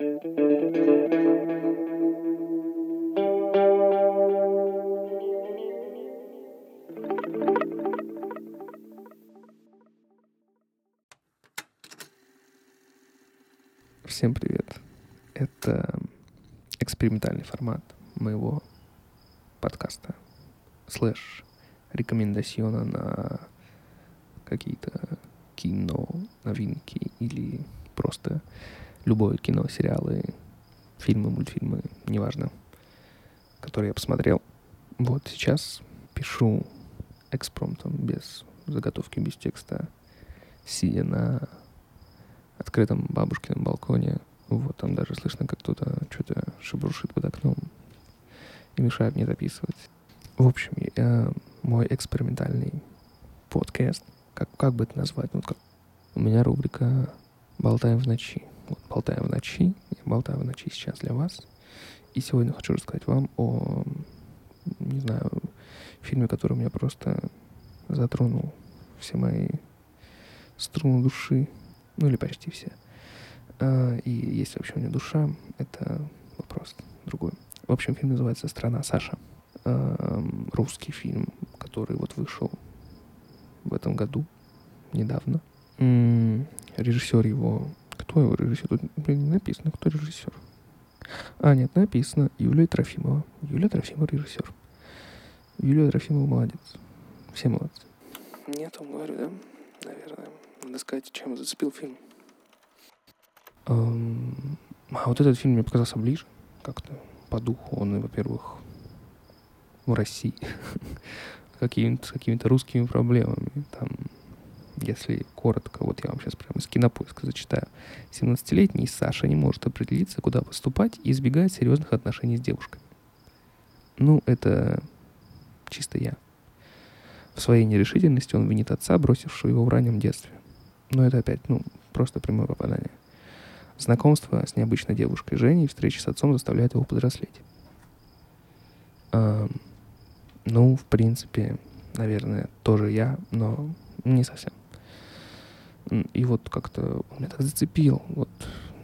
Всем привет. Это экспериментальный формат моего подкаста слэш рекомендациона на какие-то кино, новинки или просто любое кино, сериалы, фильмы, мультфильмы, неважно, которые я посмотрел. Вот сейчас пишу экспромтом, без заготовки, без текста, сидя на открытом бабушкином балконе. Вот там даже слышно, как кто-то что-то шебрушит под окном и мешает мне записывать. В общем, я, мой экспериментальный подкаст, как, как бы это назвать, ну, как, у меня рубрика «Болтаем в ночи». Вот «Болтаем в ночи», я болтаю в ночи сейчас для вас. И сегодня хочу рассказать вам о, не знаю, фильме, который меня просто затронул все мои струны души ну или почти все. А, и есть вообще у меня душа, это вопрос другой. В общем, фильм называется «Страна Саша». А, русский фильм, который вот вышел в этом году, недавно. Режиссер его... Кто его режиссер? Тут блин, не написано, кто режиссер. А, нет, написано Юлия Трофимова. Юлия Трофимова режиссер. Юлия Трофимова молодец. Все молодцы. Нет, он говорю, да? Наверное. Надо сказать, чем зацепил фильм. Эм, а вот этот фильм мне показался ближе как-то по духу. Он, во-первых, в России какими-то, с какими-то русскими проблемами. Там, если коротко, вот я вам сейчас прямо из кинопоиска зачитаю. 17-летний Саша не может определиться, куда поступать и избегает серьезных отношений с девушками. Ну, это чисто я. В своей нерешительности он винит отца, бросившего его в раннем детстве. Но это опять, ну, просто прямое попадание. Знакомство с необычной девушкой Женей и встреча с отцом заставляют его подрослеть. А, ну, в принципе, наверное, тоже я, но не совсем. И вот как-то меня так зацепил. Вот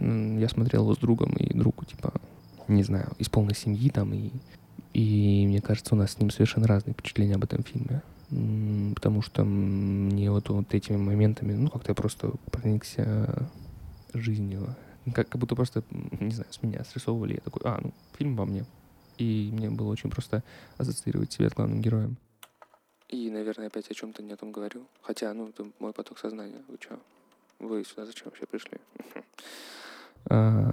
я смотрел его с другом, и другу, типа, не знаю, из полной семьи там, и, и мне кажется, у нас с ним совершенно разные впечатления об этом фильме потому что мне вот, вот этими моментами, ну, как-то я просто проникся жизнью. Как, как будто просто, не знаю, с меня срисовывали. Я такой, а, ну, фильм во мне. И мне было очень просто ассоциировать себя с главным героем. И, наверное, опять о чем-то не о том говорю. Хотя, ну, это мой поток сознания. Вы что? Вы сюда зачем вообще пришли? А,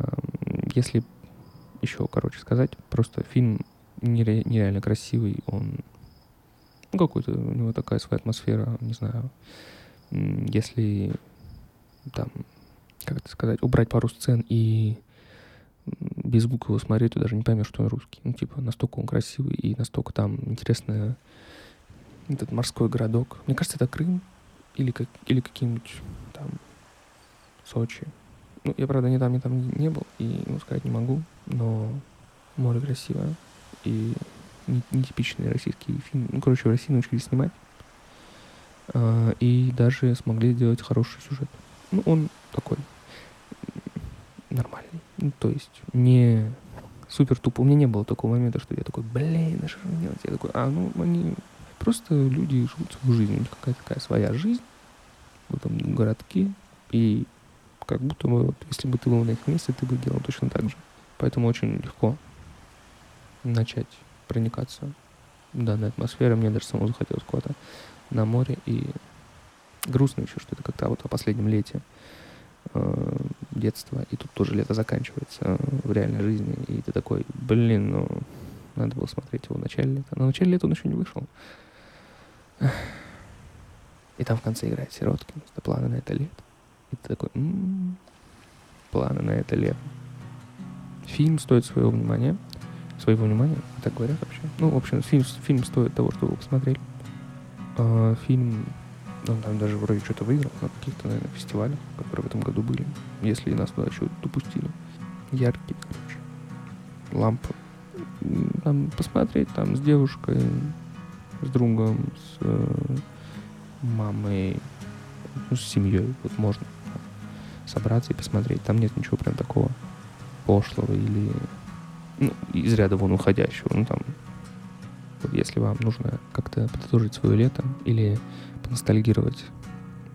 если еще, короче, сказать, просто фильм нереально красивый, он ну, какой-то у него такая своя атмосфера, не знаю. Если там, как это сказать, убрать пару сцен и без звука его смотреть, ты даже не поймешь, что он русский. Ну, типа, настолько он красивый и настолько там интересный этот морской городок. Мне кажется, это Крым или, как, или какие-нибудь там Сочи. Ну, я, правда, ни там, ни там не был, и ну, сказать не могу, но море красивое. И нетипичный российский фильм. Ну, короче, в России научились снимать. Э, и даже смогли сделать хороший сюжет. Ну, он такой нормальный. Ну, то есть не супер тупо. У меня не было такого момента, что я такой, блин, а что же делать? Я такой, а, ну, они просто люди живут свою жизнь. У них какая-то такая своя жизнь в этом городке. И как будто бы, вот, если бы ты был на их месте, ты бы делал точно так же. Поэтому очень легко начать проникаться данной атмосферой. Мне даже самому захотелось куда-то на море. И грустно еще, что это как-то вот о последнем лете э, детства. И тут тоже лето заканчивается э, в реальной жизни. И ты такой, блин, ну, надо было смотреть его в начале лета. Но в начале лета он еще не вышел. И там в конце играет Сироткин. Это планы на это лето. И ты такой, м-м, планы на это лето. Фильм стоит своего внимания своего внимания, так говорят вообще. Ну, в общем, фильм, фильм стоит того, чтобы вы посмотрели. А, фильм, он там даже вроде что-то выиграл на каких-то, наверное, фестивалях, которые в этом году были, если нас туда еще допустили. Яркий, короче. Лампа. Там посмотреть, там с девушкой, с другом, с э, мамой, ну, с семьей, вот можно собраться и посмотреть. Там нет ничего прям такого пошлого или ну, из ряда вон уходящего. Ну, там, если вам нужно как-то подытожить свое лето или поностальгировать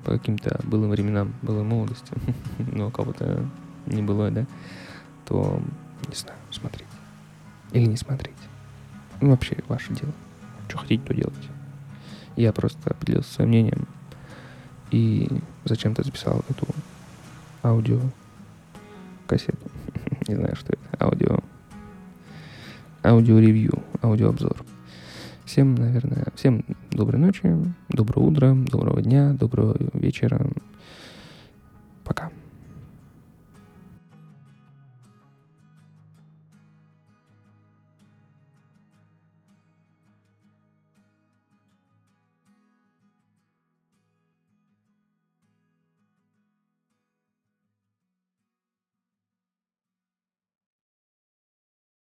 по каким-то былым временам, былой молодости, но у кого-то не было, да, то, не знаю, смотреть. Или не смотреть. Ну, вообще, ваше дело. Что хотите, то делайте. Я просто поделился своим мнением и зачем-то записал эту аудио кассету. Не знаю, что это. Аудио. Аудио-ревью. Аудиообзор. Всем, наверное, всем доброй ночи, доброго утра, доброго дня, доброго вечера.